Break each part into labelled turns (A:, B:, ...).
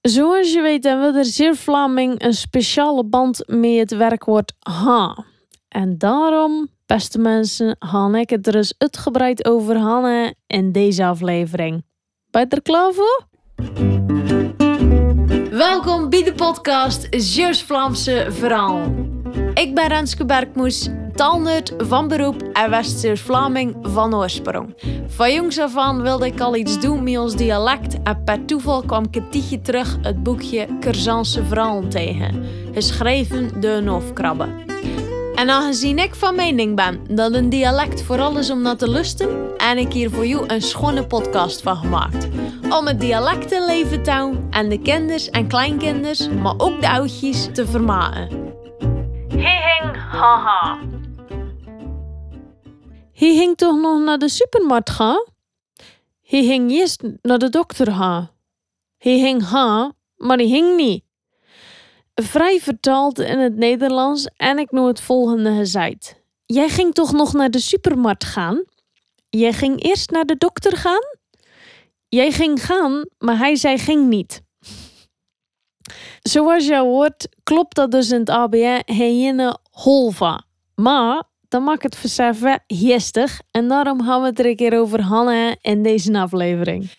A: Zoals je weet hebben we er zeer Vlaming een speciale band met het werkwoord ha. En daarom, beste mensen, ga ik het er eens uitgebreid over Hanne in deze aflevering. Ben je er klaar voor? Welkom bij de podcast Zeeuws Vlaamse Verhaal. Ik ben Renske Bergmoes, taalnerd van beroep en West-Zeeuws-Vlaming van oorsprong. Van jongs af aan wilde ik al iets doen met ons dialect en per toeval kwam ik een tijdje terug het boekje Curzanse Verhalen tegen, geschreven door een hoofdkrabbe. En aangezien ik van mening ben dat een dialect vooral is om naar te lusten, en ik hier voor jou een schone podcast van gemaakt. Om het dialect in leven en de kinders en kleinkinders, maar ook de oudjes, te vermaken. Hing haha. Hij ging toch nog naar de supermarkt gaan? Hij ging eerst naar de dokter gaan. Hij ging ha, maar hij ging niet. Vrij vertaald in het Nederlands en ik noem het volgende gezegd. Jij ging toch nog naar de supermarkt gaan? Jij ging eerst naar de dokter gaan? Jij ging gaan, maar hij zei ging niet. Zoals je hoort, klopt dat dus in het ABN heen holva. Maar dan maakt het verseffen jestig en daarom gaan we het er een keer over Hanne in deze aflevering.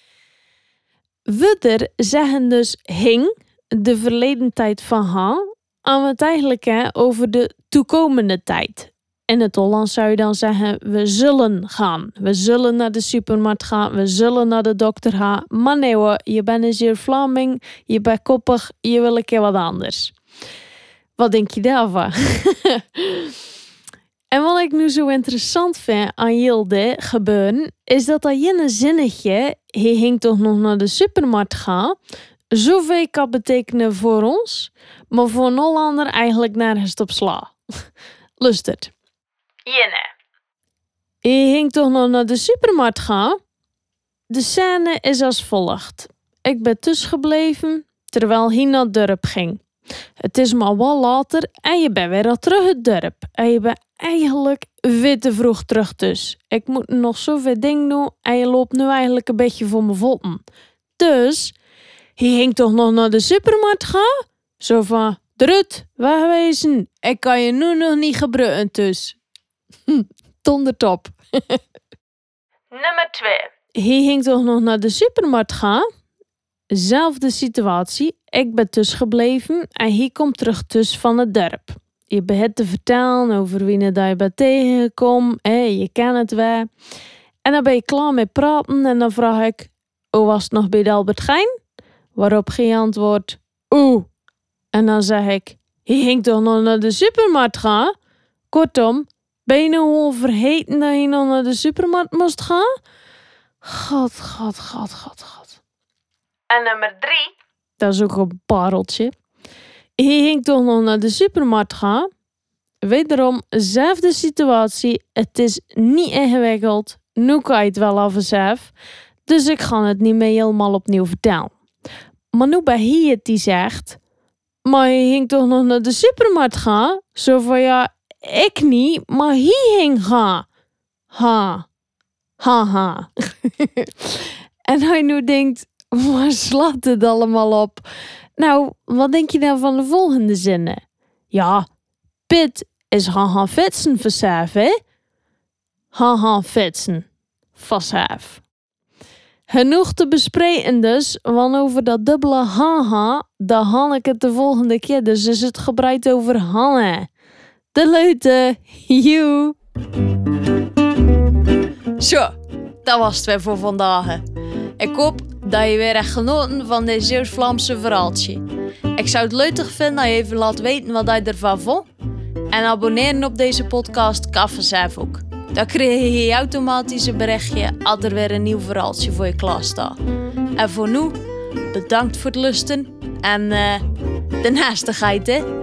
A: We zeggen dus hing, de verleden tijd van ha, aan het eigenlijk hè, over de toekomende tijd. In het Hollands zou je dan zeggen: we zullen gaan. We zullen naar de supermarkt gaan. We zullen naar de dokter gaan. Maar nee hoor, je bent een zeer Vlaming. Je bent koppig. Je wil een keer wat anders. Wat denk je daarvan? en wat ik nu zo interessant vind aan Jilde gebeuren, is dat dat jene zinnetje, hij ging toch nog naar de supermarkt gaan, zoveel kan betekenen voor ons, maar voor een Hollander eigenlijk nergens op sla. Lust het.
B: Jenne.
A: Je ging toch nog naar de supermarkt gaan? De scène is als volgt. Ik ben gebleven terwijl hij naar het dorp ging. Het is maar wel later en je bent weer al terug het dorp. En je bent eigenlijk veel te vroeg terug dus. Ik moet nog zoveel dingen doen en je loopt nu eigenlijk een beetje voor mijn voeten. Dus, hij ging toch nog naar de supermarkt gaan? Zo van, drut, wegwezen. Ik kan je nu nog niet gebruiken dus. Tondertop.
B: Nummer 2.
A: Hij ging toch nog naar de supermarkt gaan? Zelfde situatie. Ik ben dus gebleven en hij komt terug dus van het dorp. Je begint te vertellen over wie je bent tegengekomen. Hey, je kent het wel. En dan ben je klaar met praten en dan vraag ik... Hoe was het nog bij de Albert Geijn? Waarop geen antwoord... Oeh. En dan zeg ik... Hij ging toch nog naar de supermarkt gaan? Kortom, ben je nou al vergeten dat je nog naar de supermarkt moest gaan? God, god, god, god, god.
B: En nummer 3.
A: Dat is ook een. Je ging toch nog naar de supermarkt gaan? Wederom, zelfde situatie. Het is niet ingewikkeld. Nu kan je het wel af zelf. Dus ik ga het niet meer helemaal opnieuw vertellen. Maar nu bij hij het die zegt... Maar je ging toch nog naar de supermarkt gaan? Zo van ja, ik niet, maar hij ging gaan. Ha. Ha ha. en hij nu denkt, waar slaat het allemaal op? Nou, wat denk je dan van de volgende zinnen? Ja, Pit is gaan fietsen vanzelf, hè? Gaan. Genoeg te bespreken dus, want over dat dubbele haha, daar had ik het de volgende keer. Dus is het gebreid over Hanne. De leute, joe. Zo, dat was het weer voor vandaag. Ik hoop dat je weer echt genoten van dit Zeeuws-Vlaamse verhaaltje. Ik zou het leuk vinden dat je even laat weten wat je ervan vond. En abonneren op deze podcast kan ook. Dan krijg je automatisch een berichtje als er weer een nieuw verhaaltje voor je klaar staat. En voor nu, bedankt voor het lusten en uh, de naastigheid hè.